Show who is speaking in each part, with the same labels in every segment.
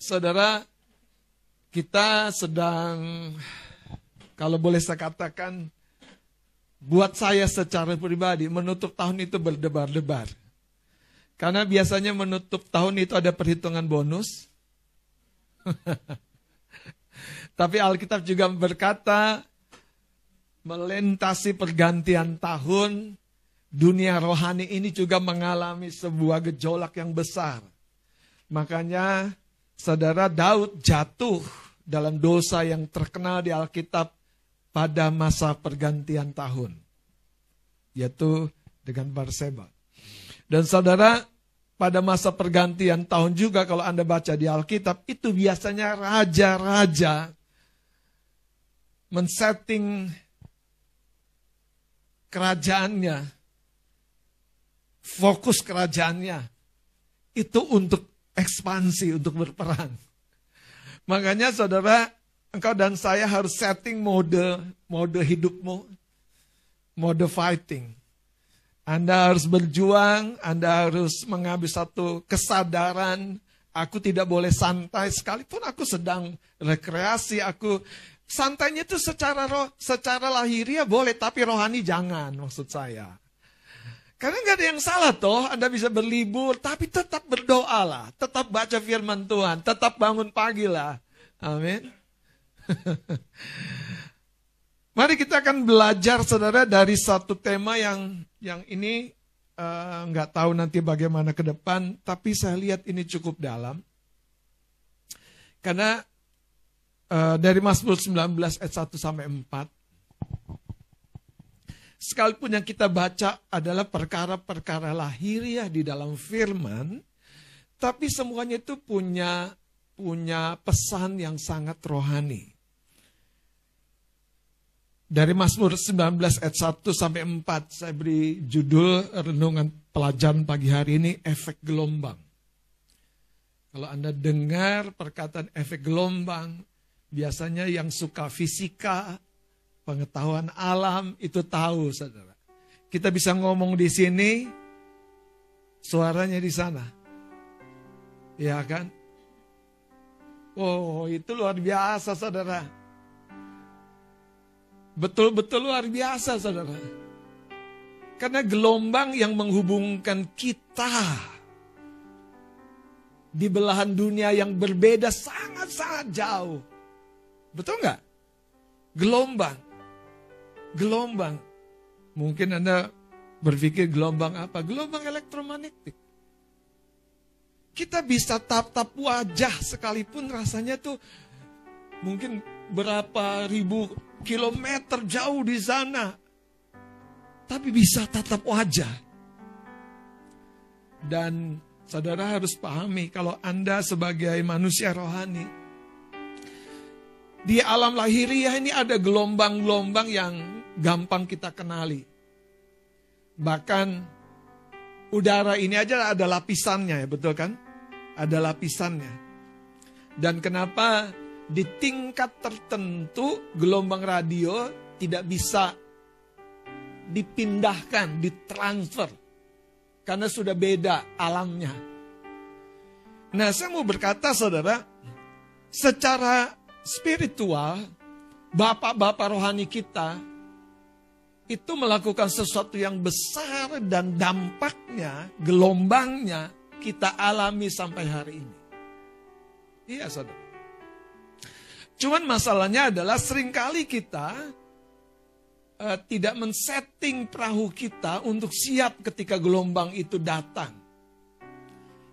Speaker 1: Saudara, kita sedang, kalau boleh saya katakan, buat saya secara pribadi, menutup tahun itu berdebar-debar. Karena biasanya menutup tahun itu ada perhitungan bonus. Tapi Alkitab juga berkata, melintasi pergantian tahun, dunia rohani ini juga mengalami sebuah gejolak yang besar. Makanya saudara Daud jatuh dalam dosa yang terkenal di Alkitab pada masa pergantian tahun. Yaitu dengan Barseba. Dan saudara, pada masa pergantian tahun juga kalau Anda baca di Alkitab, itu biasanya raja-raja men-setting kerajaannya, fokus kerajaannya, itu untuk ekspansi, untuk berperang. Makanya saudara, engkau dan saya harus setting mode, mode hidupmu, mode fighting. Anda harus berjuang, Anda harus mengambil satu kesadaran, aku tidak boleh santai sekalipun aku sedang rekreasi, aku santainya itu secara roh, secara lahiriah boleh, tapi rohani jangan maksud saya. Karena nggak ada yang salah toh, Anda bisa berlibur, tapi tetap berdoa lah, tetap baca firman Tuhan, tetap bangun pagi lah. Amin. Mari kita akan belajar saudara dari satu tema yang yang ini uh, nggak tahu nanti bagaimana ke depan, tapi saya lihat ini cukup dalam. Karena uh, dari Mazmur 19 ayat 1 sampai 4 sekalipun yang kita baca adalah perkara-perkara lahiriah di dalam firman, tapi semuanya itu punya punya pesan yang sangat rohani. Dari Mazmur 19 ayat 1 sampai 4 saya beri judul renungan pelajaran pagi hari ini efek gelombang. Kalau Anda dengar perkataan efek gelombang, biasanya yang suka fisika, pengetahuan alam itu tahu saudara. Kita bisa ngomong di sini, suaranya di sana. Ya kan? Oh itu luar biasa saudara Betul-betul luar biasa saudara. Karena gelombang yang menghubungkan kita di belahan dunia yang berbeda sangat-sangat jauh. Betul nggak? Gelombang. Gelombang. Mungkin Anda berpikir gelombang apa? Gelombang elektromagnetik. Kita bisa tap-tap wajah sekalipun rasanya tuh mungkin berapa ribu kilometer jauh di sana. Tapi bisa tatap wajah. Dan saudara harus pahami kalau Anda sebagai manusia rohani. Di alam lahiriah ini ada gelombang-gelombang yang gampang kita kenali. Bahkan udara ini aja ada lapisannya ya, betul kan? Ada lapisannya. Dan kenapa di tingkat tertentu gelombang radio tidak bisa dipindahkan, ditransfer. Karena sudah beda alamnya. Nah saya mau berkata saudara, secara spiritual, bapak-bapak rohani kita itu melakukan sesuatu yang besar dan dampaknya, gelombangnya kita alami sampai hari ini. Iya saudara. Cuman masalahnya adalah sering kali kita uh, tidak men-setting perahu kita untuk siap ketika gelombang itu datang.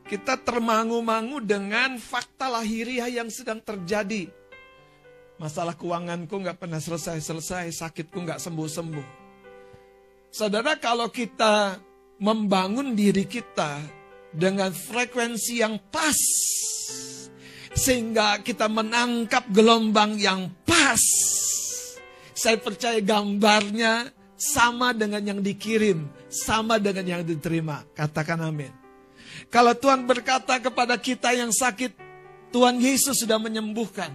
Speaker 1: Kita termangu-mangu dengan fakta lahiriah yang sedang terjadi. Masalah keuanganku nggak pernah selesai-selesai, sakitku nggak sembuh-sembuh. Saudara, kalau kita membangun diri kita dengan frekuensi yang pas, sehingga kita menangkap gelombang yang pas. Saya percaya gambarnya sama dengan yang dikirim, sama dengan yang diterima. Katakan amin. Kalau Tuhan berkata kepada kita yang sakit, Tuhan Yesus sudah menyembuhkan.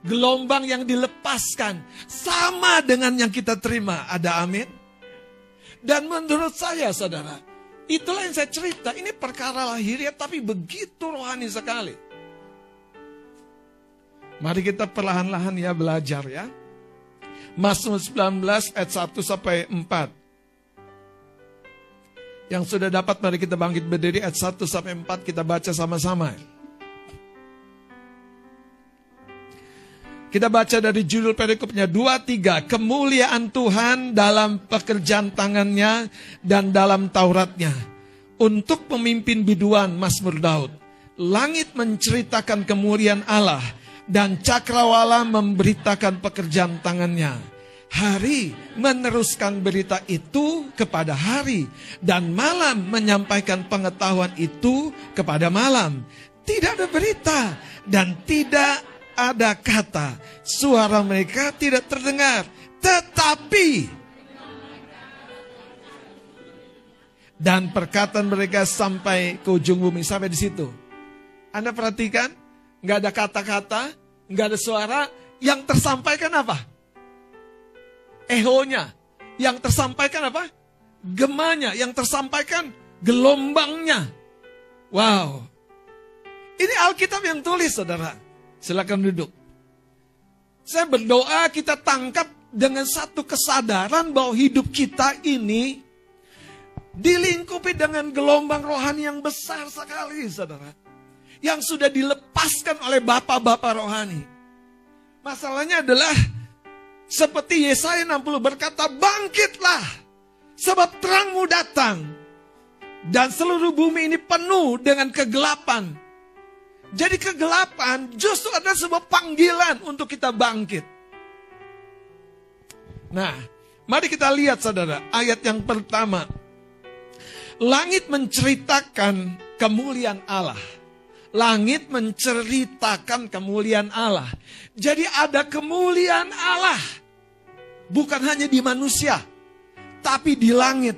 Speaker 1: Gelombang yang dilepaskan sama dengan yang kita terima. Ada amin? Dan menurut saya saudara, itulah yang saya cerita. Ini perkara lahiriah tapi begitu rohani sekali. Mari kita perlahan-lahan ya belajar ya. Mazmur 19 ayat 1 sampai 4. Yang sudah dapat mari kita bangkit berdiri ayat 1 sampai 4 kita baca sama-sama. Kita baca dari judul perikopnya 2 3 kemuliaan Tuhan dalam pekerjaan tangannya dan dalam Tauratnya untuk pemimpin biduan Mazmur Daud. Langit menceritakan kemuliaan Allah dan cakrawala memberitakan pekerjaan tangannya. Hari meneruskan berita itu kepada hari dan malam menyampaikan pengetahuan itu kepada malam. Tidak ada berita dan tidak ada kata. Suara mereka tidak terdengar. Tetapi dan perkataan mereka sampai ke ujung bumi sampai di situ. Anda perhatikan, nggak ada kata-kata, nggak ada suara, yang tersampaikan apa? Ehonya, yang tersampaikan apa? Gemanya, yang tersampaikan gelombangnya. Wow, ini Alkitab yang tulis, saudara. Silakan duduk. Saya berdoa kita tangkap dengan satu kesadaran bahwa hidup kita ini dilingkupi dengan gelombang rohani yang besar sekali, saudara. Yang sudah dilepaskan oleh bapak-bapak rohani. Masalahnya adalah seperti Yesaya 60 berkata, bangkitlah sebab terangmu datang. Dan seluruh bumi ini penuh dengan kegelapan. Jadi kegelapan justru ada sebuah panggilan untuk kita bangkit. Nah, mari kita lihat saudara, ayat yang pertama. Langit menceritakan kemuliaan Allah. Langit menceritakan kemuliaan Allah. Jadi ada kemuliaan Allah. Bukan hanya di manusia, tapi di langit.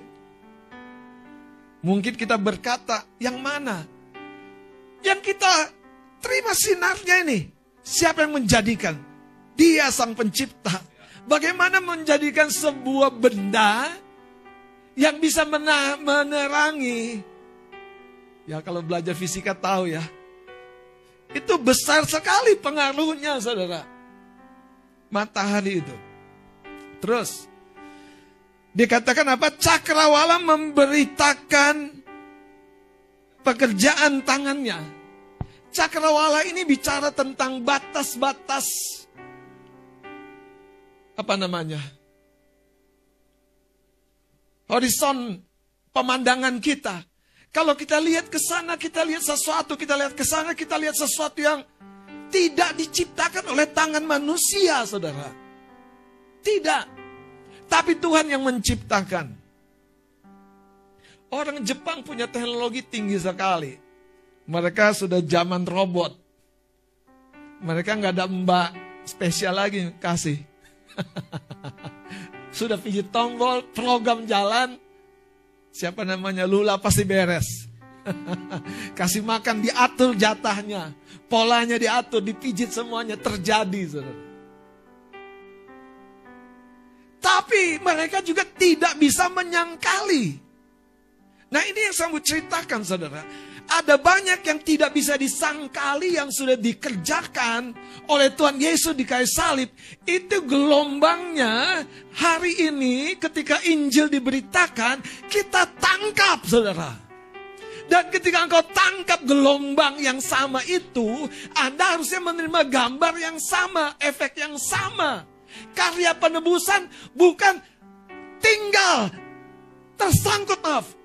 Speaker 1: Mungkin kita berkata, yang mana? Yang kita Terima sinarnya ini. Siapa yang menjadikan? Dia sang pencipta. Bagaimana menjadikan sebuah benda yang bisa menerangi. Ya kalau belajar fisika tahu ya. Itu besar sekali pengaruhnya saudara. Matahari itu. Terus. Dikatakan apa? Cakrawala memberitakan pekerjaan tangannya. Cakrawala ini bicara tentang batas-batas apa namanya? Horizon pemandangan kita. Kalau kita lihat ke sana, kita lihat sesuatu, kita lihat ke sana, kita lihat sesuatu yang tidak diciptakan oleh tangan manusia, Saudara. Tidak. Tapi Tuhan yang menciptakan. Orang Jepang punya teknologi tinggi sekali. Mereka sudah zaman robot. Mereka nggak ada mbak spesial lagi kasih. sudah pijit tombol, program jalan. Siapa namanya Lula pasti beres. Kasih makan diatur jatahnya. Polanya diatur, dipijit semuanya terjadi. Saudara. Tapi mereka juga tidak bisa menyangkali. Nah ini yang saya mau ceritakan saudara. Ada banyak yang tidak bisa disangkali yang sudah dikerjakan oleh Tuhan Yesus di kayu salib. Itu gelombangnya hari ini ketika Injil diberitakan, kita tangkap saudara. Dan ketika engkau tangkap gelombang yang sama itu, Anda harusnya menerima gambar yang sama, efek yang sama. Karya penebusan bukan tinggal tersangkut maaf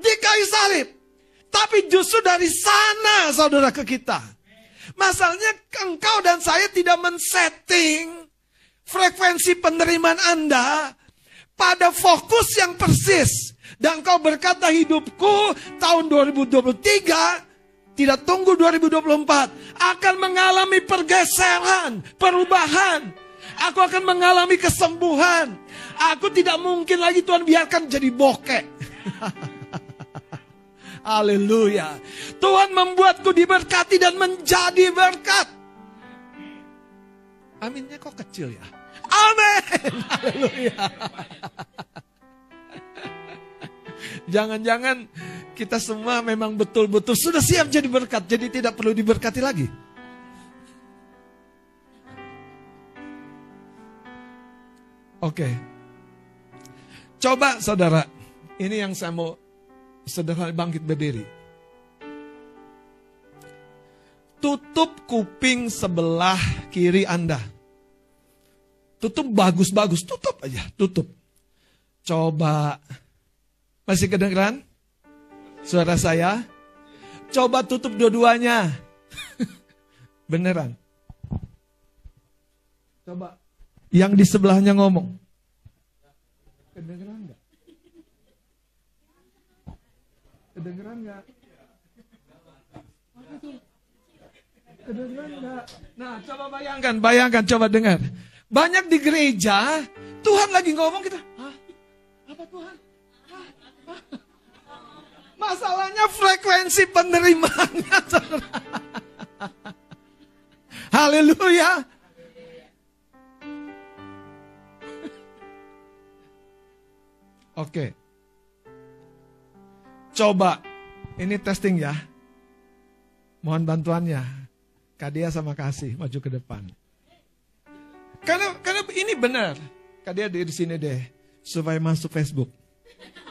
Speaker 1: di kayu salib. Tapi justru dari sana saudara ke kita. Masalahnya engkau dan saya tidak men-setting frekuensi penerimaan Anda pada fokus yang persis. Dan engkau berkata hidupku tahun 2023 tidak tunggu 2024 akan mengalami pergeseran, perubahan. Aku akan mengalami kesembuhan. Aku tidak mungkin lagi Tuhan biarkan jadi bokek. Haleluya. Tuhan membuatku diberkati dan menjadi berkat. Aminnya kok kecil ya? Amin. Haleluya. Jangan-jangan kita semua memang betul-betul sudah siap jadi berkat, jadi tidak perlu diberkati lagi. Oke. Okay. Coba saudara, ini yang saya mau saudara bangkit berdiri. Tutup kuping sebelah kiri Anda. Tutup bagus-bagus, tutup aja, tutup. Coba. Masih kedengeran? Suara saya? Coba tutup dua-duanya. Beneran. Coba. Yang di sebelahnya ngomong. Kedengeran nggak? Kedengeran nggak? Kedengeran nggak? Nah, coba bayangkan, bayangkan, coba dengar. Banyak di gereja, Tuhan lagi ngomong kita. Hah? Apa Tuhan? Hah? Hah? Masalahnya frekuensi penerimaannya. Haleluya. Oke. Coba. Ini testing ya. Mohon bantuannya. Kadia sama kasih maju ke depan. Karena karena ini benar. Kadia di sini deh supaya masuk Facebook.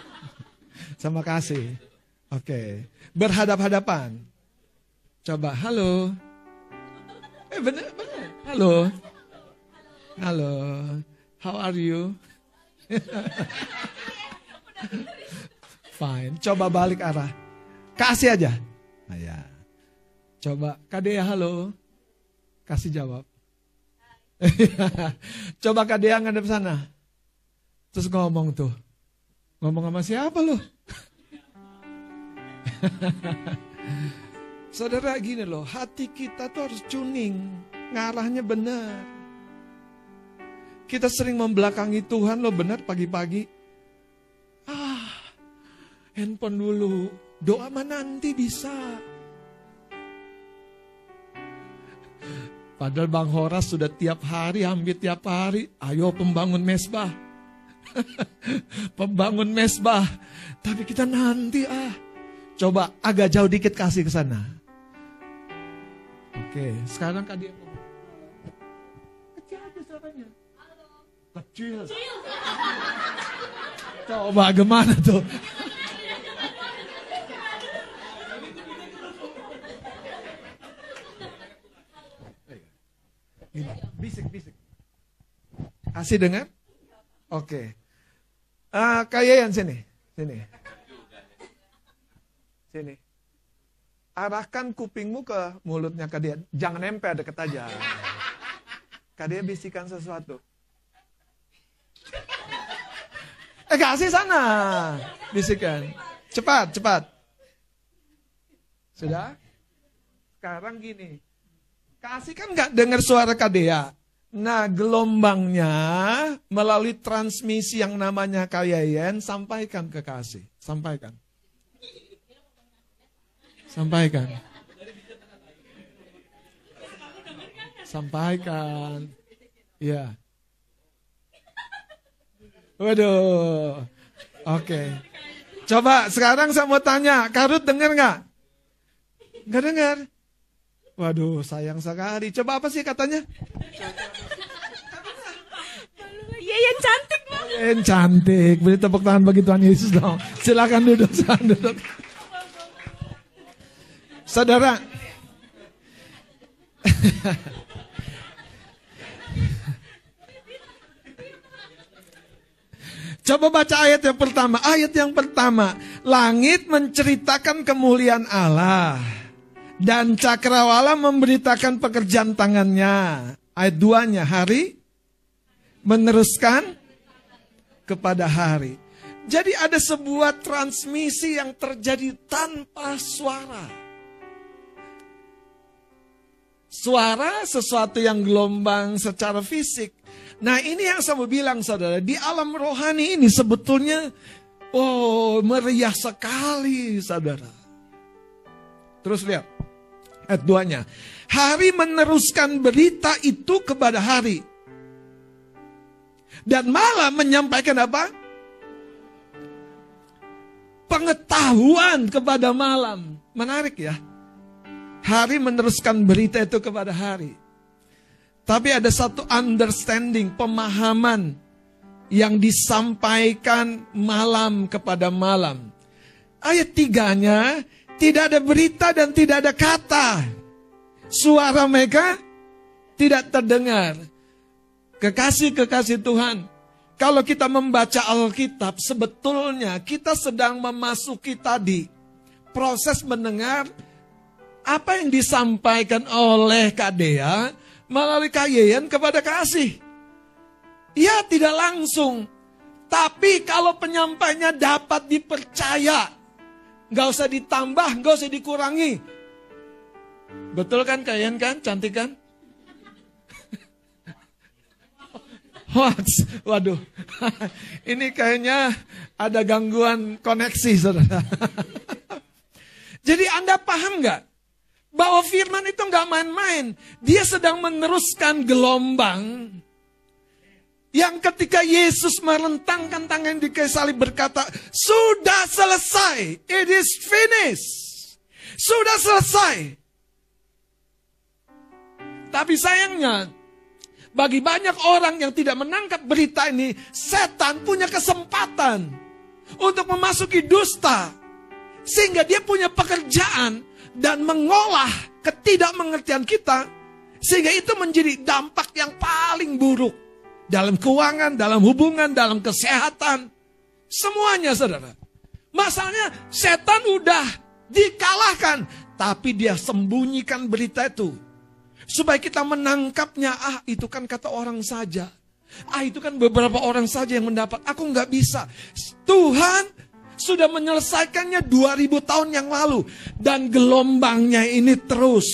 Speaker 1: sama kasih. Oke. Berhadap-hadapan. Coba halo. Eh benar benar. Halo. Halo. How are you? Fine. Coba balik arah. Kasih aja. Nah, ya. Coba, Kadea halo. Kasih jawab. Coba Kadea ngadep sana. Terus ngomong tuh. Ngomong sama siapa lo? Saudara gini loh, hati kita tuh harus tuning. Ngarahnya benar. Kita sering membelakangi Tuhan loh benar pagi-pagi handphone dulu. Doa mah nanti bisa. Padahal Bang Horas sudah tiap hari, hampir tiap hari, ayo pembangun mesbah. pembangun mesbah. Tapi kita nanti ah. Coba agak jauh dikit kasih ke sana. Oke, sekarang kan dia. Kecil aja suaranya. Kecil. Coba gimana tuh? Kasih dengar? Oke. Okay. Uh, kayak yang sini. Sini. Sini. Arahkan kupingmu ke mulutnya ke dia. Jangan nempel deket aja. Kak dia bisikan sesuatu. Eh kasih sana. Bisikan. Cepat, cepat. Sudah? Sekarang gini. Kasih kan nggak dengar suara Kadea. Nah gelombangnya melalui transmisi yang namanya kayayen sampaikan ke kasih. Sampaikan. Sampaikan. Sampaikan. Ya. Waduh. Oke. Okay. Coba sekarang saya mau tanya, Karut dengar nggak? Nggak dengar. Waduh, sayang sekali. Coba apa sih katanya?
Speaker 2: Iya, yang cantik banget.
Speaker 1: Yang cantik. Beri tepuk tangan bagi Tuhan Yesus dong. Silakan duduk, silakan duduk. Saudara. Coba baca ayat yang pertama. Ayat yang pertama. Langit menceritakan kemuliaan Allah. Dan cakrawala memberitakan pekerjaan tangannya. Ayat duanya hari meneruskan kepada hari. Jadi ada sebuah transmisi yang terjadi tanpa suara. Suara sesuatu yang gelombang secara fisik. Nah ini yang saya mau bilang saudara, di alam rohani ini sebetulnya, oh meriah sekali saudara. Terus lihat ayat 2-nya. Hari meneruskan berita itu kepada hari. Dan malam menyampaikan apa? Pengetahuan kepada malam. Menarik ya. Hari meneruskan berita itu kepada hari. Tapi ada satu understanding, pemahaman yang disampaikan malam kepada malam. Ayat tiganya, tidak ada berita dan tidak ada kata. Suara mereka tidak terdengar. Kekasih-kekasih Tuhan, kalau kita membaca Alkitab, sebetulnya kita sedang memasuki tadi proses mendengar apa yang disampaikan oleh Kak Dea melalui Kak Yeyen kepada kasih. Ya tidak langsung, tapi kalau penyampainya dapat dipercaya, nggak usah ditambah, nggak usah dikurangi. Betul kan kalian kan, cantik kan? Waduh, ini kayaknya ada gangguan koneksi, saudara. Jadi Anda paham nggak? Bahwa firman itu nggak main-main. Dia sedang meneruskan gelombang yang ketika Yesus merentangkan tangan di kayu salib berkata, sudah selesai, it is finished. Sudah selesai. Tapi sayangnya, bagi banyak orang yang tidak menangkap berita ini, setan punya kesempatan untuk memasuki dusta. Sehingga dia punya pekerjaan dan mengolah ketidakmengertian kita. Sehingga itu menjadi dampak yang paling buruk. Dalam keuangan, dalam hubungan, dalam kesehatan. Semuanya saudara. Masalahnya setan udah dikalahkan. Tapi dia sembunyikan berita itu Supaya kita menangkapnya, ah itu kan kata orang saja. Ah itu kan beberapa orang saja yang mendapat. Aku nggak bisa. Tuhan sudah menyelesaikannya 2000 tahun yang lalu. Dan gelombangnya ini terus.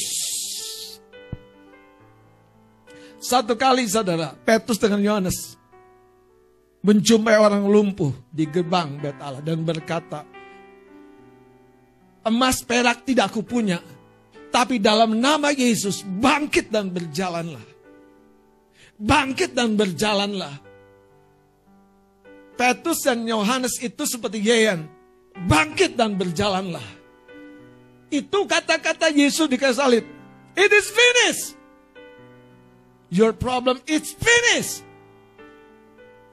Speaker 1: Satu kali saudara, Petrus dengan Yohanes menjumpai orang lumpuh di gerbang Bet Allah dan berkata, emas perak tidak aku punya, tapi dalam nama Yesus bangkit dan berjalanlah. Bangkit dan berjalanlah. Petrus dan Yohanes itu seperti Yeyan. Bangkit dan berjalanlah. Itu kata-kata Yesus di kayu salib. It is finished. Your problem is finished.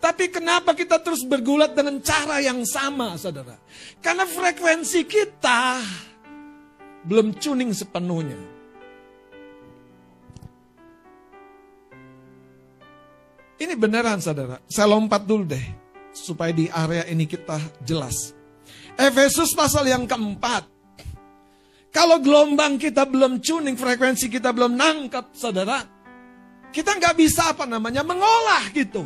Speaker 1: Tapi kenapa kita terus bergulat dengan cara yang sama, saudara? Karena frekuensi kita belum tuning sepenuhnya. Ini beneran saudara, saya lompat dulu deh. Supaya di area ini kita jelas. Efesus pasal yang keempat. Kalau gelombang kita belum tuning, frekuensi kita belum nangkap saudara. Kita nggak bisa apa namanya mengolah gitu.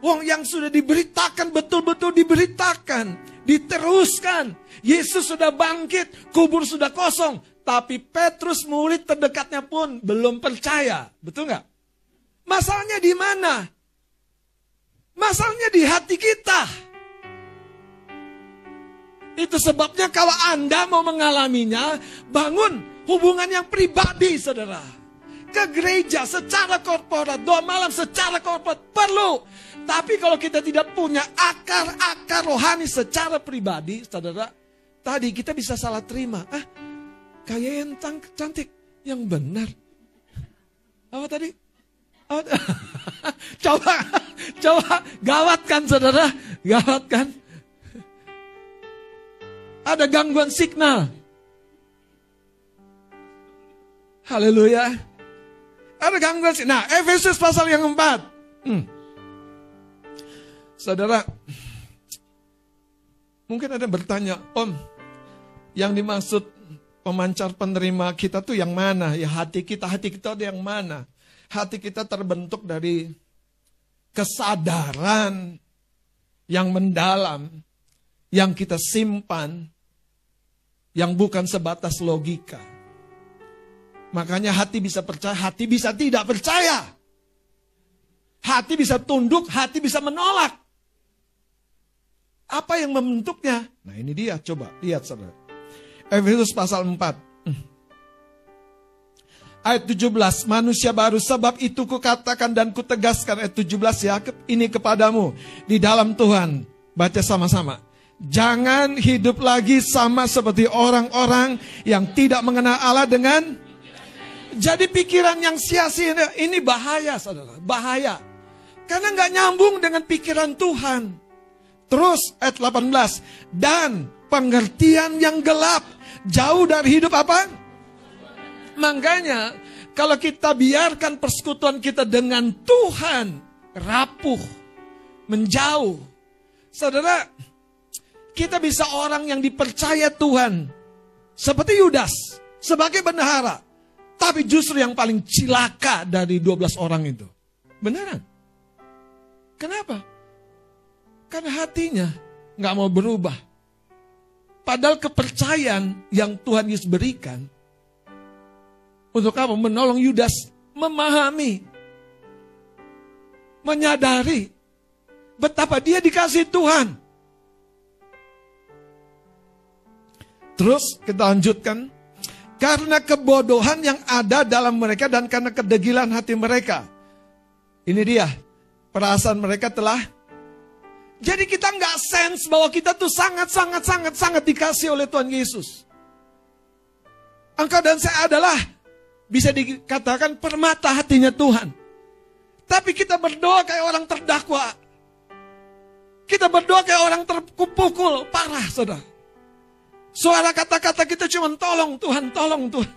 Speaker 1: Wong yang sudah diberitakan betul-betul diberitakan, diteruskan. Yesus sudah bangkit, kubur sudah kosong, tapi Petrus murid terdekatnya pun belum percaya. Betul nggak? Masalahnya di mana? Masalahnya di hati kita. Itu sebabnya kalau Anda mau mengalaminya, bangun hubungan yang pribadi, saudara. Ke gereja secara korporat, doa malam secara korporat perlu. Tapi kalau kita tidak punya akar-akar rohani secara pribadi, saudara, tadi kita bisa salah terima. Ah, kayak yang cantik, yang benar. Apa tadi? Oh, coba, coba gawat kan saudara, gawat kan? Ada gangguan signal. Haleluya. Ada gangguan signal. Nah, Efesus pasal yang keempat. Hmm. Saudara, mungkin ada bertanya, Om, yang dimaksud pemancar penerima kita tuh yang mana? Ya hati kita, hati kita ada yang mana? Hati kita terbentuk dari kesadaran yang mendalam, yang kita simpan, yang bukan sebatas logika. Makanya hati bisa percaya, hati bisa tidak percaya. Hati bisa tunduk, hati bisa menolak. Apa yang membentuknya? Nah ini dia, coba lihat saudara. Efesus pasal 4. Hmm. Ayat 17, manusia baru sebab itu kukatakan dan kutegaskan ayat 17 ya ini kepadamu di dalam Tuhan. Baca sama-sama. Jangan hidup lagi sama seperti orang-orang yang tidak mengenal Allah dengan jadi pikiran yang sia-sia ini bahaya saudara, bahaya. Karena nggak nyambung dengan pikiran Tuhan. Terus ayat 18. Dan pengertian yang gelap. Jauh dari hidup apa? Makanya kalau kita biarkan persekutuan kita dengan Tuhan rapuh, menjauh. Saudara, kita bisa orang yang dipercaya Tuhan. Seperti Yudas, sebagai bendahara. Tapi justru yang paling cilaka dari 12 orang itu. Beneran. Kenapa? Karena hatinya nggak mau berubah. Padahal kepercayaan yang Tuhan Yesus berikan untuk apa? Menolong Yudas memahami, menyadari betapa dia dikasih Tuhan. Terus kita lanjutkan. Karena kebodohan yang ada dalam mereka dan karena kedegilan hati mereka. Ini dia, perasaan mereka telah jadi kita nggak sense bahwa kita tuh sangat sangat sangat sangat dikasih oleh Tuhan Yesus. Engkau dan saya adalah bisa dikatakan permata hatinya Tuhan. Tapi kita berdoa kayak orang terdakwa. Kita berdoa kayak orang terpukul, parah saudara. Suara kata-kata kita cuma tolong Tuhan, tolong Tuhan.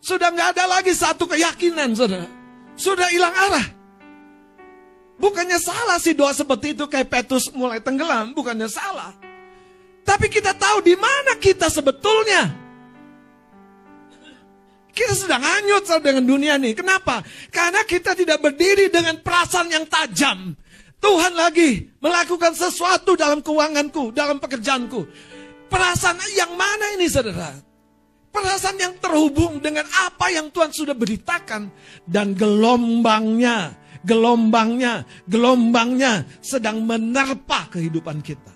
Speaker 1: Sudah nggak ada lagi satu keyakinan, saudara. Sudah hilang arah. Bukannya salah sih doa seperti itu kayak Petrus mulai tenggelam, bukannya salah. Tapi kita tahu di mana kita sebetulnya. Kita sedang hanyut dengan dunia nih. Kenapa? Karena kita tidak berdiri dengan perasaan yang tajam. Tuhan lagi melakukan sesuatu dalam keuanganku, dalam pekerjaanku. Perasaan yang mana ini saudara? Perasaan yang terhubung dengan apa yang Tuhan sudah beritakan. Dan gelombangnya, gelombangnya, gelombangnya sedang menerpa kehidupan kita.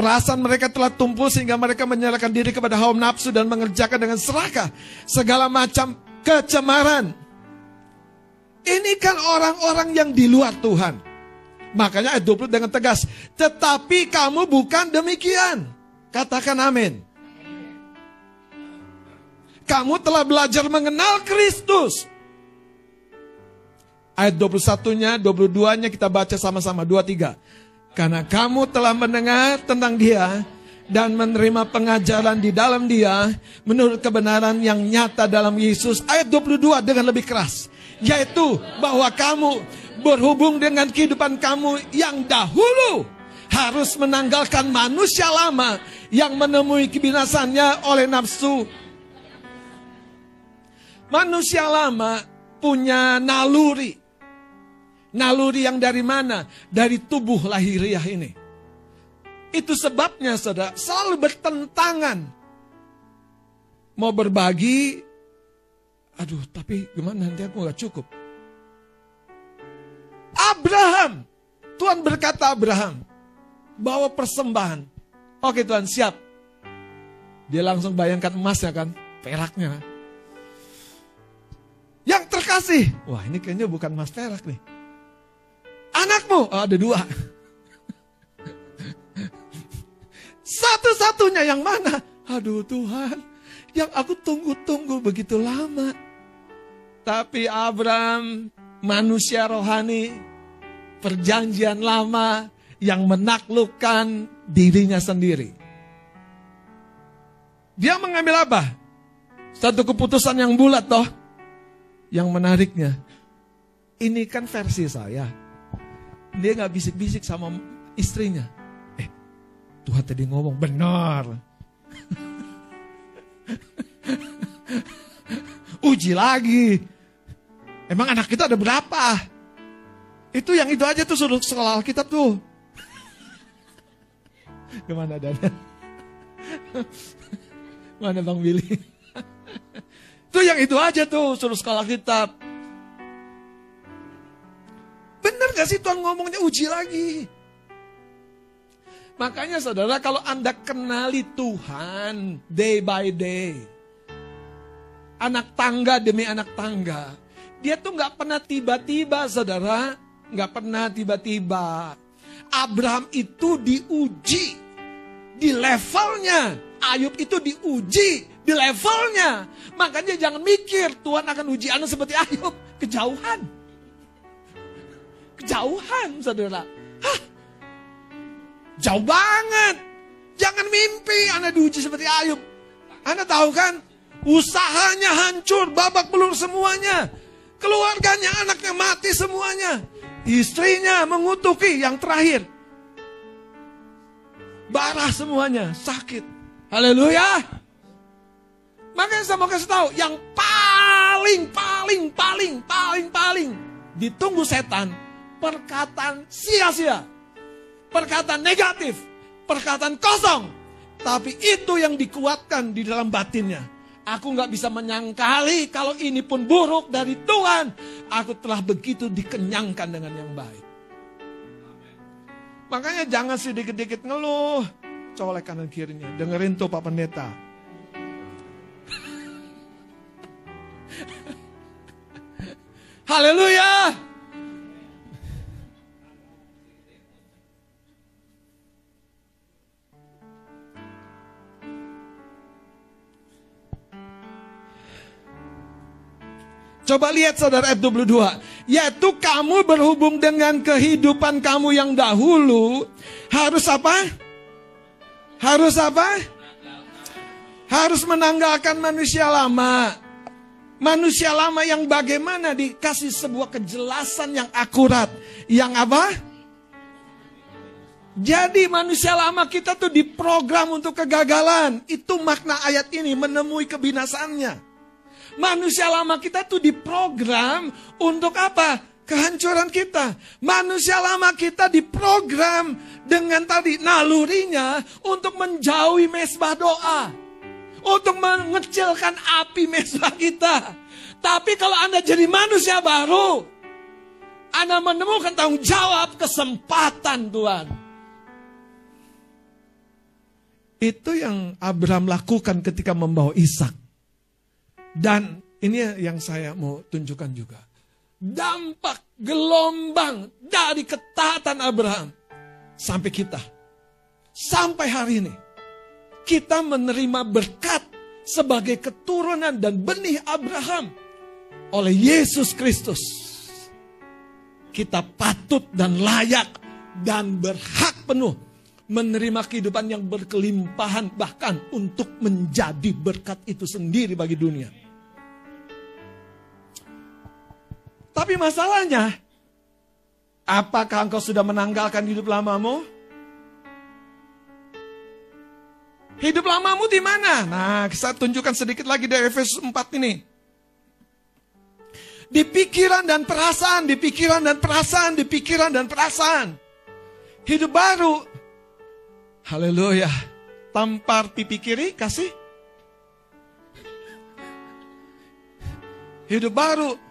Speaker 1: Perasaan mereka telah tumpul sehingga mereka menyerahkan diri kepada hawa nafsu dan mengerjakan dengan serakah segala macam kecemaran. Ini kan orang-orang yang di luar Tuhan. Makanya ayat 20 dengan tegas. Tetapi kamu bukan demikian. Katakan amin. Kamu telah belajar mengenal Kristus. Ayat 21-nya, 22-nya kita baca sama-sama. 23. Karena kamu telah mendengar tentang dia dan menerima pengajaran di dalam dia menurut kebenaran yang nyata dalam Yesus. Ayat 22 dengan lebih keras. Yaitu bahwa kamu berhubung dengan kehidupan kamu yang dahulu harus menanggalkan manusia lama yang menemui kebinasannya oleh nafsu. Manusia lama punya naluri. Naluri yang dari mana? Dari tubuh lahiriah ini. Itu sebabnya saudara selalu bertentangan. Mau berbagi, aduh tapi gimana nanti aku gak cukup. Abraham. Tuhan berkata Abraham, bawa persembahan. Oke Tuhan siap. Dia langsung bayangkan emasnya kan, peraknya. Yang terkasih, wah ini kayaknya bukan emas perak nih. Anakmu, oh, ada dua. Satu-satunya yang mana? Aduh Tuhan, yang aku tunggu-tunggu begitu lama. Tapi Abraham manusia rohani, perjanjian lama yang menaklukkan dirinya sendiri. Dia mengambil apa? Satu keputusan yang bulat toh. Yang menariknya, ini kan versi saya. Dia nggak bisik-bisik sama istrinya. Eh, Tuhan tadi ngomong benar. Uji lagi. Emang anak kita ada berapa? Itu yang itu aja tuh suruh sekolah kita tuh. Ke mana Dada? Mana Bang Billy? tuh yang itu aja tuh suruh sekolah kitab. Bener gak sih Tuhan ngomongnya uji lagi? Makanya saudara kalau Anda kenali Tuhan day by day. Anak tangga demi anak tangga. Dia tuh nggak pernah tiba-tiba, saudara. Nggak pernah tiba-tiba. Abraham itu diuji di levelnya. Ayub itu diuji di levelnya. Makanya jangan mikir Tuhan akan uji Anda seperti Ayub. Kejauhan. Kejauhan, saudara. Hah? Jauh banget. Jangan mimpi Anda diuji seperti Ayub. Anda tahu kan? Usahanya hancur, babak belur semuanya. Keluarganya, anaknya mati semuanya. Istrinya mengutuki yang terakhir. Barah semuanya, sakit. Haleluya. Makanya saya mau kasih tahu, yang paling, paling, paling, paling, paling ditunggu setan, perkataan sia-sia. Perkataan negatif, perkataan kosong. Tapi itu yang dikuatkan di dalam batinnya. Aku nggak bisa menyangkali kalau ini pun buruk dari Tuhan. Aku telah begitu dikenyangkan dengan yang baik. Makanya jangan sedikit-dikit ngeluh. Colek kanan kirinya. Dengerin tuh Pak Pendeta. Haleluya. Coba lihat saudara F22. Yaitu kamu berhubung dengan kehidupan kamu yang dahulu. Harus apa? Harus apa? Harus menanggalkan manusia lama. Manusia lama yang bagaimana dikasih sebuah kejelasan yang akurat. Yang apa? Jadi manusia lama kita tuh diprogram untuk kegagalan. Itu makna ayat ini menemui kebinasannya. Manusia lama kita tuh diprogram untuk apa? Kehancuran kita. Manusia lama kita diprogram dengan tadi nalurinya untuk menjauhi mesbah doa. Untuk mengecilkan api mesbah kita. Tapi kalau Anda jadi manusia baru, Anda menemukan tanggung jawab kesempatan Tuhan. Itu yang Abraham lakukan ketika membawa Ishak. Dan ini yang saya mau tunjukkan juga. Dampak gelombang dari ketaatan Abraham sampai kita. Sampai hari ini. Kita menerima berkat sebagai keturunan dan benih Abraham oleh Yesus Kristus. Kita patut dan layak dan berhak penuh menerima kehidupan yang berkelimpahan bahkan untuk menjadi berkat itu sendiri bagi dunia. Tapi masalahnya, apakah engkau sudah menanggalkan hidup lamamu? Hidup lamamu di mana? Nah, saya tunjukkan sedikit lagi dari Efesus 4 ini. Di pikiran dan perasaan, di pikiran dan perasaan, di pikiran dan perasaan. Hidup baru. Haleluya. Tampar pipi kiri, kasih. Hidup baru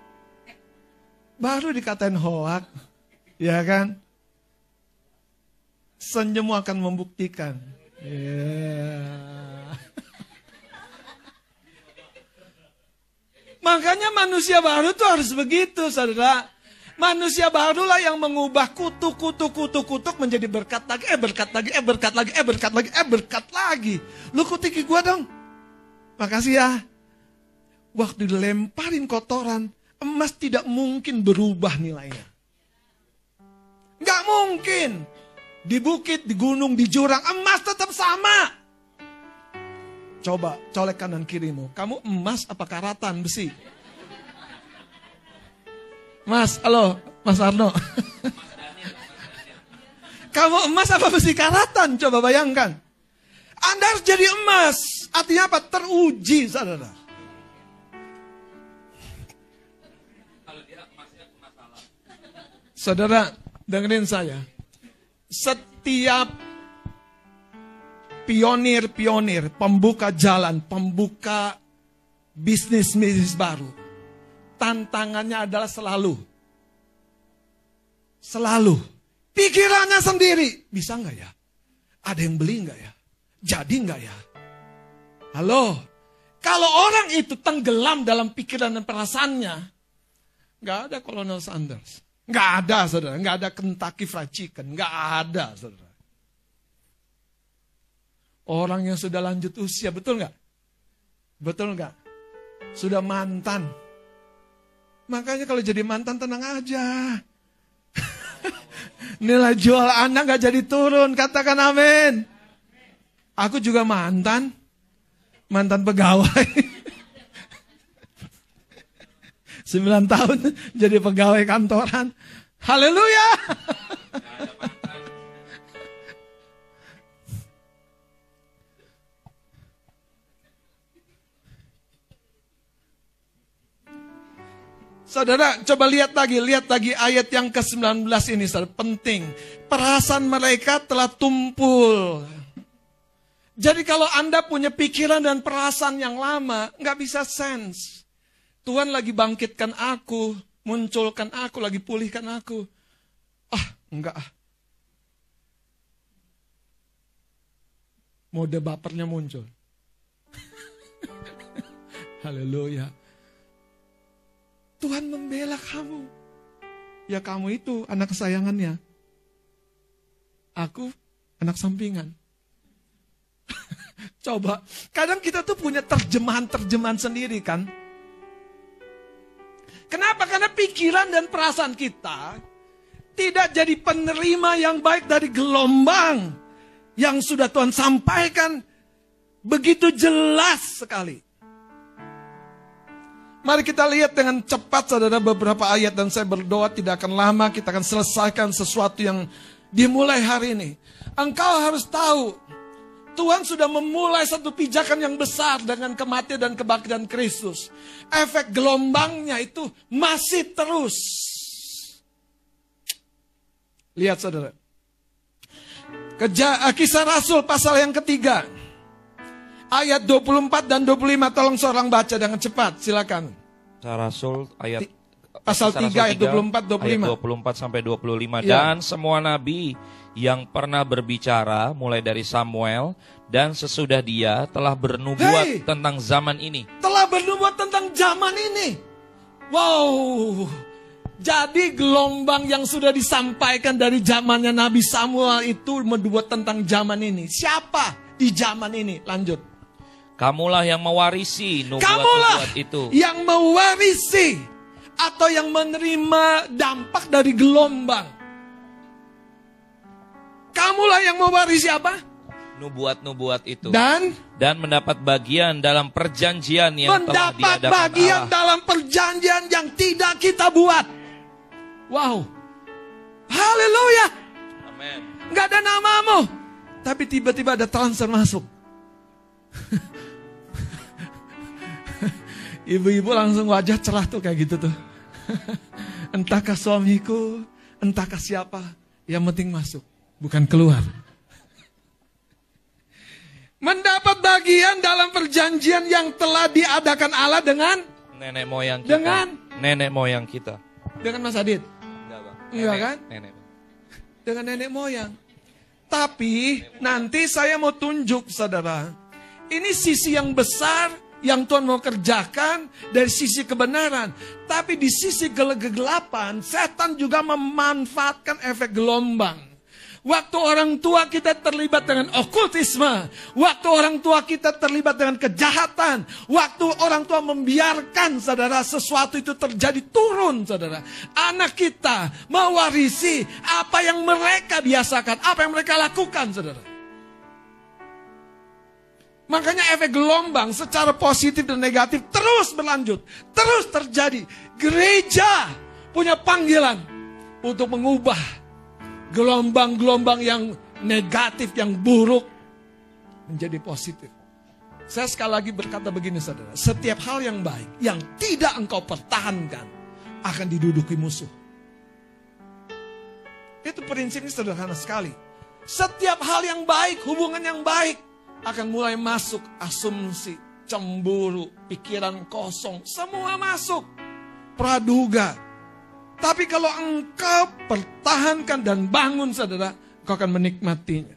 Speaker 1: baru dikatain hoak, ya kan? Senyummu akan membuktikan. Yeah. Makanya manusia baru tuh harus begitu, saudara. Manusia barulah yang mengubah kutuk, kutuk, kutuk, kutuk menjadi berkat lagi, eh berkat lagi, eh berkat lagi, eh berkat lagi, eh berkat lagi. Lu kutiki gua dong. Makasih ya. Waktu dilemparin kotoran, emas tidak mungkin berubah nilainya. Gak mungkin. Di bukit, di gunung, di jurang, emas tetap sama. Coba colek kanan kirimu. Kamu emas apa karatan besi? Mas, halo, Mas Arno. Kamu emas apa besi karatan? Coba bayangkan. Anda harus jadi emas. Artinya apa? Teruji, saudara. Saudara, dengerin saya. Setiap pionir-pionir, pembuka jalan, pembuka bisnis-bisnis baru. Tantangannya adalah selalu. Selalu. Pikirannya sendiri. Bisa nggak ya? Ada yang beli nggak ya? Jadi nggak ya? Halo? Kalau orang itu tenggelam dalam pikiran dan perasaannya, nggak ada Colonel Sanders. Nggak ada, saudara. Nggak ada Kentucky Fried Chicken. Nggak ada, saudara. Orang yang sudah lanjut usia, betul nggak? Betul nggak? Sudah mantan. Makanya kalau jadi mantan tenang aja. Nilai jual Anda nggak jadi turun. Katakan amin. Aku juga mantan. Mantan pegawai. Sembilan tahun jadi pegawai kantoran. Haleluya. Saudara, coba lihat lagi, lihat lagi ayat yang ke-19 ini, saudara. Penting. Perasaan mereka telah tumpul. Jadi kalau Anda punya pikiran dan perasaan yang lama, nggak bisa sense. Tuhan lagi bangkitkan aku, munculkan aku, lagi pulihkan aku. Ah, enggak ah. Mode bapernya muncul. Haleluya. Tuhan membela kamu. Ya kamu itu anak kesayangannya. Aku anak sampingan. Coba, kadang kita tuh punya terjemahan-terjemahan sendiri kan. Kenapa? Karena pikiran dan perasaan kita tidak jadi penerima yang baik dari gelombang yang sudah Tuhan sampaikan begitu jelas sekali. Mari kita lihat dengan cepat saudara beberapa ayat dan saya berdoa tidak akan lama kita akan selesaikan sesuatu yang dimulai hari ini. Engkau harus tahu Tuhan sudah memulai satu pijakan yang besar dengan kematian dan kebangkitan Kristus. Efek gelombangnya itu masih terus. Lihat saudara. Keja, kisah Rasul pasal yang ketiga ayat 24 dan 25 tolong seorang baca dengan cepat silakan.
Speaker 3: Kisah Rasul ayat
Speaker 1: pasal 3 ayat 24 25.
Speaker 3: Ayat 24 sampai 25 ya. dan semua nabi yang pernah berbicara mulai dari Samuel dan sesudah dia telah bernubuat hey, tentang zaman ini.
Speaker 1: Telah bernubuat tentang zaman ini. Wow. Jadi gelombang yang sudah disampaikan dari zamannya Nabi Samuel itu membuat tentang zaman ini. Siapa di zaman ini? Lanjut.
Speaker 3: Kamulah yang mewarisi
Speaker 1: nubuat-nubuat
Speaker 3: itu.
Speaker 1: yang mewarisi atau yang menerima dampak dari gelombang. Kamulah yang mewarisi apa?
Speaker 3: Nubuat-nubuat itu.
Speaker 1: Dan
Speaker 3: dan mendapat bagian dalam perjanjian yang
Speaker 1: mendapat
Speaker 3: telah
Speaker 1: bagian
Speaker 3: Allah.
Speaker 1: dalam perjanjian yang tidak kita buat. Wow. Haleluya.
Speaker 3: Amin.
Speaker 1: Gak ada namamu. Tapi tiba-tiba ada transfer masuk. Ibu-ibu langsung wajah cerah tuh kayak gitu tuh. entahkah suamiku, entahkah siapa, yang penting masuk, bukan keluar. Mendapat bagian dalam perjanjian yang telah diadakan Allah dengan
Speaker 3: nenek moyang kita.
Speaker 1: Dengan
Speaker 3: nenek moyang kita.
Speaker 1: Dengan Mas Adit?
Speaker 3: Enggak, Bang.
Speaker 1: Enggak kan?
Speaker 3: Nenek.
Speaker 1: Dengan nenek moyang. Tapi nanti saya mau tunjuk saudara. Ini sisi yang besar yang Tuhan mau kerjakan dari sisi kebenaran. Tapi di sisi kegelapan, setan juga memanfaatkan efek gelombang. Waktu orang tua kita terlibat dengan okultisme, waktu orang tua kita terlibat dengan kejahatan, waktu orang tua membiarkan saudara sesuatu itu terjadi turun saudara. Anak kita mewarisi apa yang mereka biasakan, apa yang mereka lakukan saudara. Makanya efek gelombang secara positif dan negatif terus berlanjut, terus terjadi. Gereja punya panggilan untuk mengubah gelombang-gelombang yang negatif, yang buruk menjadi positif. Saya sekali lagi berkata begini saudara, setiap hal yang baik yang tidak engkau pertahankan akan diduduki musuh. Itu prinsipnya sederhana sekali. Setiap hal yang baik, hubungan yang baik akan mulai masuk asumsi, cemburu, pikiran kosong, semua masuk. Praduga. Tapi kalau engkau pertahankan dan bangun saudara, engkau akan menikmatinya.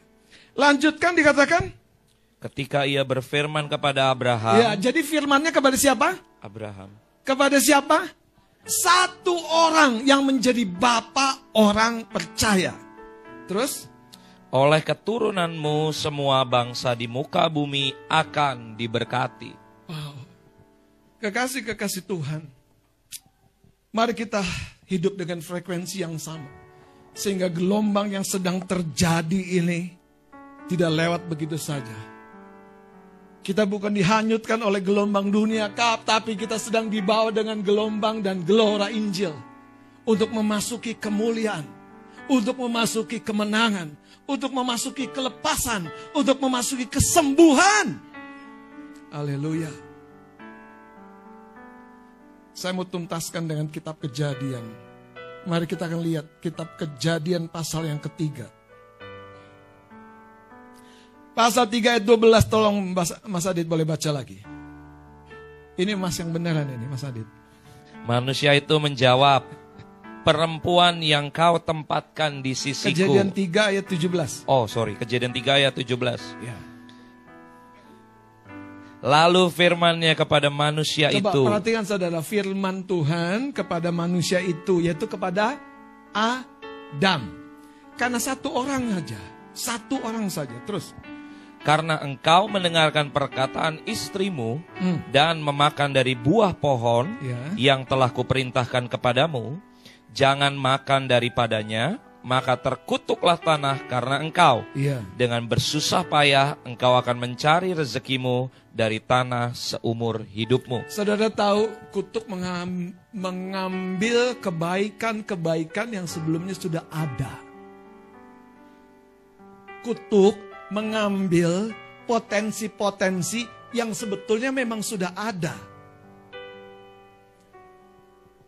Speaker 1: Lanjutkan dikatakan.
Speaker 3: Ketika ia berfirman kepada Abraham.
Speaker 1: Ya, jadi firmannya kepada siapa?
Speaker 3: Abraham.
Speaker 1: Kepada siapa? Satu orang yang menjadi bapak orang percaya. Terus?
Speaker 3: Oleh keturunanmu semua bangsa di muka bumi akan diberkati.
Speaker 1: Wow. Kekasih-kekasih Tuhan, mari kita hidup dengan frekuensi yang sama. Sehingga gelombang yang sedang terjadi ini tidak lewat begitu saja. Kita bukan dihanyutkan oleh gelombang dunia kap, tapi kita sedang dibawa dengan gelombang dan gelora Injil untuk memasuki kemuliaan, untuk memasuki kemenangan, untuk memasuki kelepasan, untuk memasuki kesembuhan. Haleluya. Saya mau tuntaskan dengan kitab kejadian. Mari kita akan lihat kitab kejadian pasal yang ketiga. Pasal 3 ayat 12 tolong Mas Adit boleh baca lagi. Ini Mas yang beneran ini Mas Adit.
Speaker 3: Manusia itu menjawab, perempuan yang kau tempatkan di sisiku.
Speaker 1: Kejadian 3 ayat 17.
Speaker 3: Oh sorry, kejadian 3 ayat 17.
Speaker 1: Ya.
Speaker 3: Lalu firmannya kepada manusia
Speaker 1: Coba
Speaker 3: itu.
Speaker 1: perhatikan saudara, firman Tuhan kepada manusia itu, yaitu kepada Adam. Karena satu orang saja, satu orang saja. Terus.
Speaker 3: Karena engkau mendengarkan perkataan istrimu
Speaker 1: Hmm.
Speaker 3: dan memakan dari buah pohon
Speaker 1: Ya.
Speaker 3: yang telah kuperintahkan kepadamu, jangan makan daripadanya, maka terkutuklah tanah karena engkau.
Speaker 1: Iya.
Speaker 3: Dengan bersusah payah engkau akan mencari rezekimu dari tanah seumur hidupmu.
Speaker 1: Saudara tahu kutuk mengam- mengambil kebaikan-kebaikan yang sebelumnya sudah ada. Kutuk mengambil potensi-potensi yang sebetulnya memang sudah ada.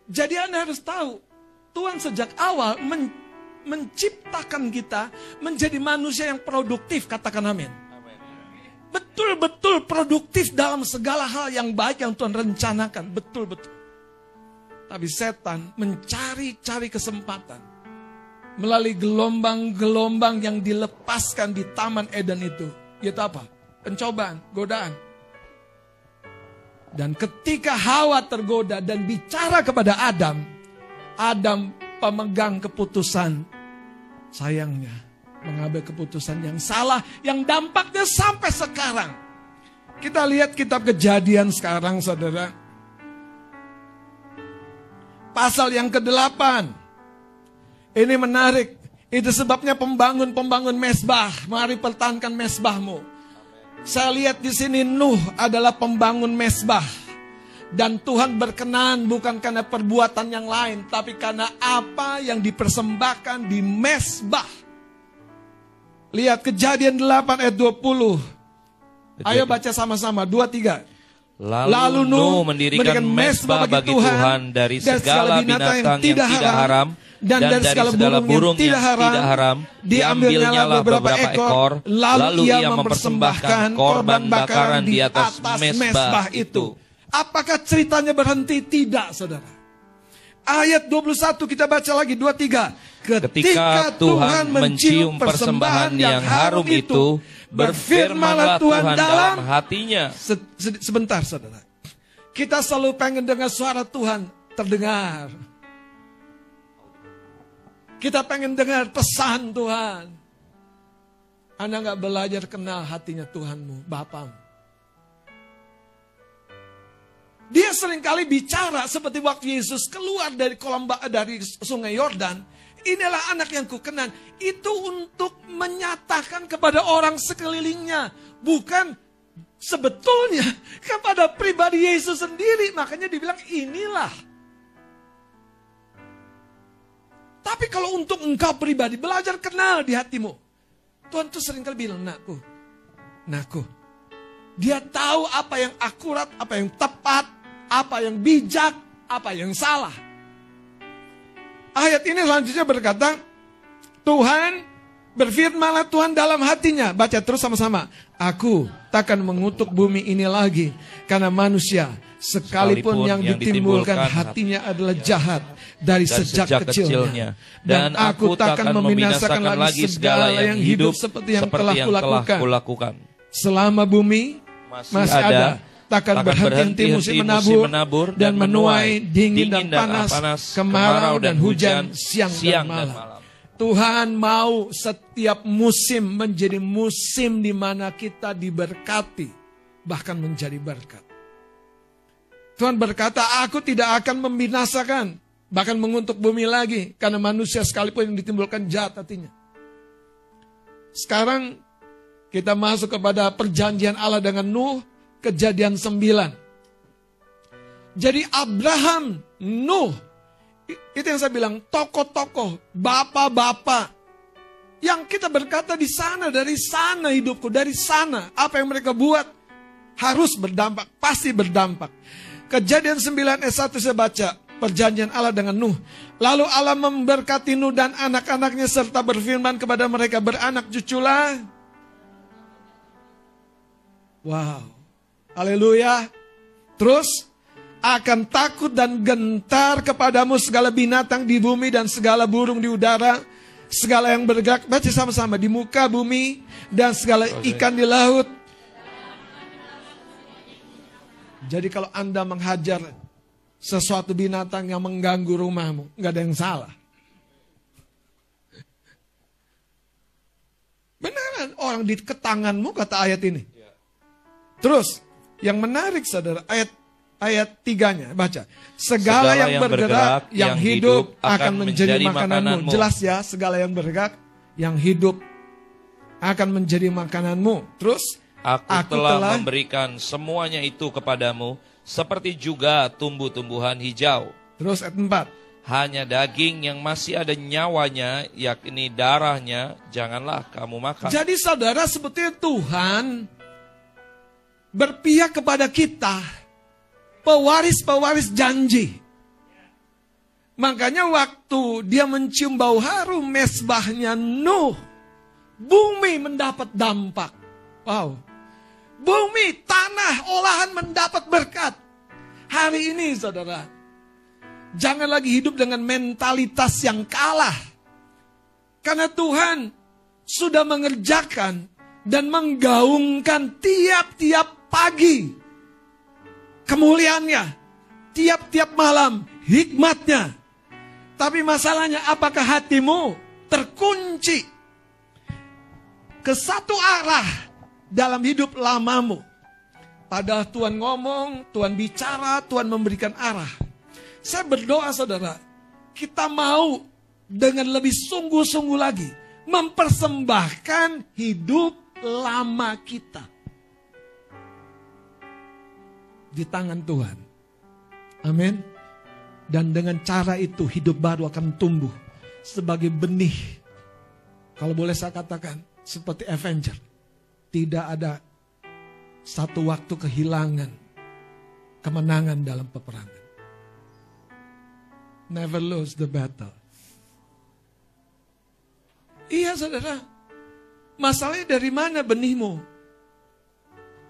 Speaker 1: Jadi Anda harus tahu, Tuhan sejak awal men- menciptakan kita menjadi manusia yang produktif, katakan amin. Betul-betul produktif dalam segala hal yang baik yang Tuhan rencanakan. Betul-betul. Tapi setan mencari-cari kesempatan. Melalui gelombang-gelombang yang dilepaskan di Taman Eden itu. Yaitu apa? Pencobaan, godaan. Dan ketika Hawa tergoda dan bicara kepada Adam, Adam pemegang keputusan. Sayangnya, mengambil keputusan yang salah yang dampaknya sampai sekarang. Kita lihat kitab kejadian sekarang saudara. Pasal yang ke-8. Ini menarik. Itu sebabnya pembangun-pembangun mesbah. Mari pertahankan mesbahmu. Saya lihat di sini Nuh adalah pembangun mesbah. Dan Tuhan berkenan bukan karena perbuatan yang lain. Tapi karena apa yang dipersembahkan di mesbah. Lihat kejadian 8 ayat 20. Ayo baca sama-sama. 2, 3.
Speaker 3: Lalu, Nuh mendirikan mesbah bagi Tuhan, dari segala binatang yang tidak haram dan, dari segala burung yang tidak haram, diambilnya beberapa ekor, lalu ia mempersembahkan korban bakaran di atas mesbah itu.
Speaker 1: Apakah ceritanya berhenti? Tidak, saudara. Ayat 21 kita baca lagi, 23.
Speaker 3: Ketika Tuhan mencium persembahan yang harum itu, berfirmanlah Tuhan dalam hatinya.
Speaker 1: Se- se- sebentar, saudara. Kita selalu pengen dengar suara Tuhan terdengar. Kita pengen dengar pesan Tuhan. Anda nggak belajar kenal hatinya Tuhanmu, Bapamu. Dia sering kali bicara seperti waktu Yesus keluar dari kolam dari sungai Yordan. Inilah anak yang kukenan. Itu untuk menyatakan kepada orang sekelilingnya. Bukan sebetulnya kepada pribadi Yesus sendiri. Makanya dibilang inilah. Tapi kalau untuk engkau pribadi, belajar kenal di hatimu. Tuhan tuh sering kali bilang, nakku, nakku. Dia tahu apa yang akurat, apa yang tepat, apa yang bijak, apa yang salah. Ayat ini selanjutnya berkata, Tuhan berfirmanlah Tuhan dalam hatinya. Baca terus sama-sama. Aku takkan mengutuk bumi ini lagi. Karena manusia sekalipun,
Speaker 3: Sekalipun
Speaker 1: yang,
Speaker 3: yang
Speaker 1: ditimbulkan
Speaker 3: ditimbulkan
Speaker 1: hatinya adalah jahat
Speaker 3: dari,
Speaker 1: sejak,
Speaker 3: sejak
Speaker 1: kecilnya.
Speaker 3: kecilnya.
Speaker 1: Dan,
Speaker 3: Dan
Speaker 1: aku takkan membinasakan lagi segala yang hidup seperti yang
Speaker 3: seperti
Speaker 1: telah
Speaker 3: yang telah
Speaker 1: kulakukan.
Speaker 3: kulakukan.
Speaker 1: Selama bumi
Speaker 3: Masih
Speaker 1: masih ada,
Speaker 3: ada,
Speaker 1: takkan
Speaker 3: takkan
Speaker 1: berhenti
Speaker 3: berhenti
Speaker 1: musim
Speaker 3: musim
Speaker 1: menabur,
Speaker 3: menabur
Speaker 1: dan
Speaker 3: dan
Speaker 1: menuai
Speaker 3: menuai,
Speaker 1: dingin, dan
Speaker 3: dingin dan
Speaker 1: panas,
Speaker 3: panas,
Speaker 1: kemarau dan hujan, siang,
Speaker 3: siang
Speaker 1: dan,
Speaker 3: dan
Speaker 1: malam.
Speaker 3: malam.
Speaker 1: Tuhan mau setiap musim menjadi musim di mana kita diberkati, bahkan menjadi berkat. Tuhan berkata, aku tidak akan membinasakan, bahkan mengutuk bumi lagi, karena manusia sekalipun yang ditimbulkan jahat hatinya. Sekarang kita masuk kepada perjanjian Allah dengan Nuh, kejadian 9. Jadi Abraham, Nuh, itu yang saya bilang, tokoh-tokoh, bapak-bapak, yang kita berkata di sana, dari sana hidupku, dari sana, apa yang mereka buat, harus berdampak, pasti berdampak. Kejadian 9 ayat 1 saya baca, perjanjian Allah dengan Nuh. Lalu Allah memberkati Nuh dan anak-anaknya serta berfirman kepada mereka beranak cuculah. Wow. Haleluya. Terus akan takut dan gentar kepadamu segala binatang di bumi dan segala burung di udara, segala yang bergerak, baca sama-sama di muka bumi dan segala ikan di laut jadi kalau Anda menghajar sesuatu binatang yang mengganggu rumahmu, nggak ada yang salah. Beneran orang di ketanganmu kata ayat ini. Terus yang menarik saudara ayat ayat tiganya baca segala, segala yang, yang bergerak, bergerak yang hidup akan menjadi, menjadi makananmu. makananmu. Jelas ya segala yang bergerak yang hidup akan menjadi makananmu. Terus
Speaker 3: Aku, aku telah, telah memberikan semuanya itu kepadamu, seperti juga tumbuh-tumbuhan hijau.
Speaker 1: Terus ayat 4.
Speaker 3: Hanya daging yang masih ada nyawanya, yakni darahnya, janganlah kamu makan.
Speaker 1: Jadi saudara, sebetulnya Tuhan berpihak kepada kita, pewaris-pewaris janji. Makanya waktu dia mencium bau harum mesbahnya Nuh, bumi mendapat dampak. Wow, Bumi, tanah, olahan mendapat berkat. Hari ini saudara, jangan lagi hidup dengan mentalitas yang kalah. Karena Tuhan sudah mengerjakan dan menggaungkan tiap-tiap pagi kemuliaannya, tiap-tiap malam hikmatnya. Tapi masalahnya apakah hatimu terkunci ke satu arah dalam hidup lamamu. Padahal Tuhan ngomong, Tuhan bicara, Tuhan memberikan arah. Saya berdoa saudara, kita mau dengan lebih sungguh-sungguh lagi mempersembahkan hidup lama kita di tangan Tuhan. Amin. Dan dengan cara itu hidup baru akan tumbuh sebagai benih. Kalau boleh saya katakan seperti Avenger tidak ada satu waktu kehilangan kemenangan dalam peperangan. Never lose the battle. Iya saudara, masalahnya dari mana benihmu?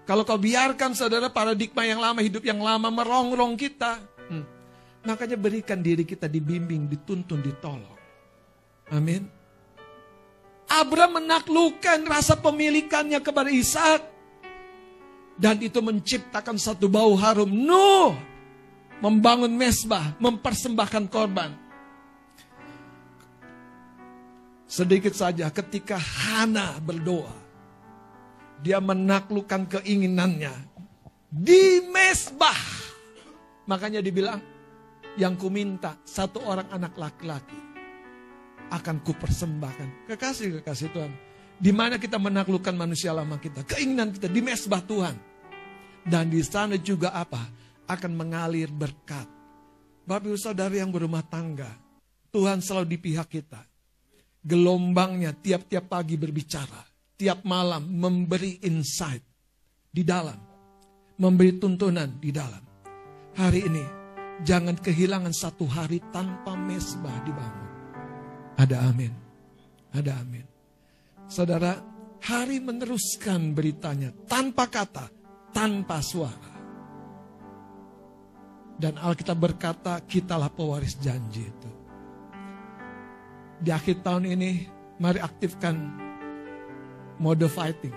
Speaker 1: Kalau kau biarkan saudara paradigma yang lama, hidup yang lama merongrong kita. Hmm. Makanya berikan diri kita dibimbing, dituntun, ditolong. Amin. Abraham menaklukkan rasa pemilikannya kepada Ishak. Dan itu menciptakan satu bau harum. Nuh membangun mesbah, mempersembahkan korban. Sedikit saja ketika Hana berdoa. Dia menaklukkan keinginannya di mesbah. Makanya dibilang, yang kuminta satu orang anak laki-laki akan kupersembahkan. Kekasih-kekasih Tuhan. Di mana kita menaklukkan manusia lama kita. Keinginan kita di mesbah Tuhan. Dan di sana juga apa? Akan mengalir berkat. Bapak ibu saudara yang berumah tangga. Tuhan selalu di pihak kita. Gelombangnya tiap-tiap pagi berbicara. Tiap malam memberi insight di dalam. Memberi tuntunan di dalam. Hari ini jangan kehilangan satu hari tanpa mesbah dibangun. Ada amin. Ada amin. Saudara, hari meneruskan beritanya tanpa kata, tanpa suara. Dan Alkitab berkata, kitalah pewaris janji itu. Di akhir tahun ini, mari aktifkan mode fighting.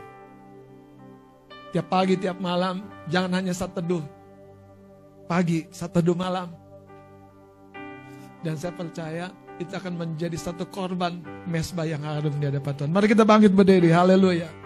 Speaker 1: Tiap pagi, tiap malam, jangan hanya saat teduh. Pagi, saat teduh malam. Dan saya percaya itu akan menjadi satu korban mesbah yang harum di hadapan Tuhan. Mari kita bangkit berdiri. Haleluya.